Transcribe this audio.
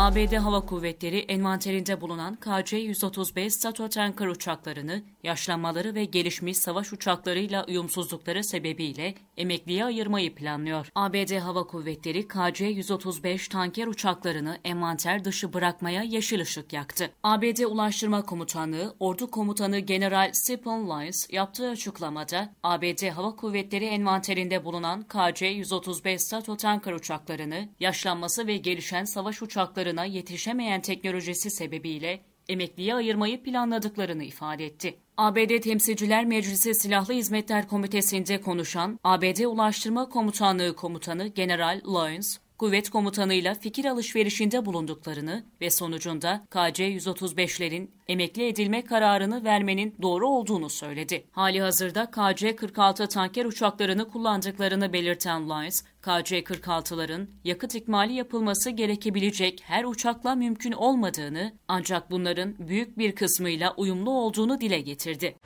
ABD Hava Kuvvetleri envanterinde bulunan KC-135 Stratotanker uçaklarını yaşlanmaları ve gelişmiş savaş uçaklarıyla uyumsuzlukları sebebiyle emekliye ayırmayı planlıyor. ABD Hava Kuvvetleri KC-135 tanker uçaklarını envanter dışı bırakmaya yeşil ışık yaktı. ABD Ulaştırma Komutanlığı, Ordu Komutanı General Stephen Lyons yaptığı açıklamada ABD Hava Kuvvetleri envanterinde bulunan KC-135 Stratotanker uçaklarını yaşlanması ve gelişen savaş uçaklarına yetişemeyen teknolojisi sebebiyle emekliye ayırmayı planladıklarını ifade etti. ABD Temsilciler Meclisi Silahlı Hizmetler Komitesi'nde konuşan ABD Ulaştırma Komutanlığı Komutanı General Lyons, kuvvet komutanıyla fikir alışverişinde bulunduklarını ve sonucunda KC-135'lerin emekli edilme kararını vermenin doğru olduğunu söyledi. Hali hazırda KC-46 tanker uçaklarını kullandıklarını belirten Lyons, KC-46'ların yakıt ikmali yapılması gerekebilecek her uçakla mümkün olmadığını ancak bunların büyük bir kısmıyla uyumlu olduğunu dile getirdi.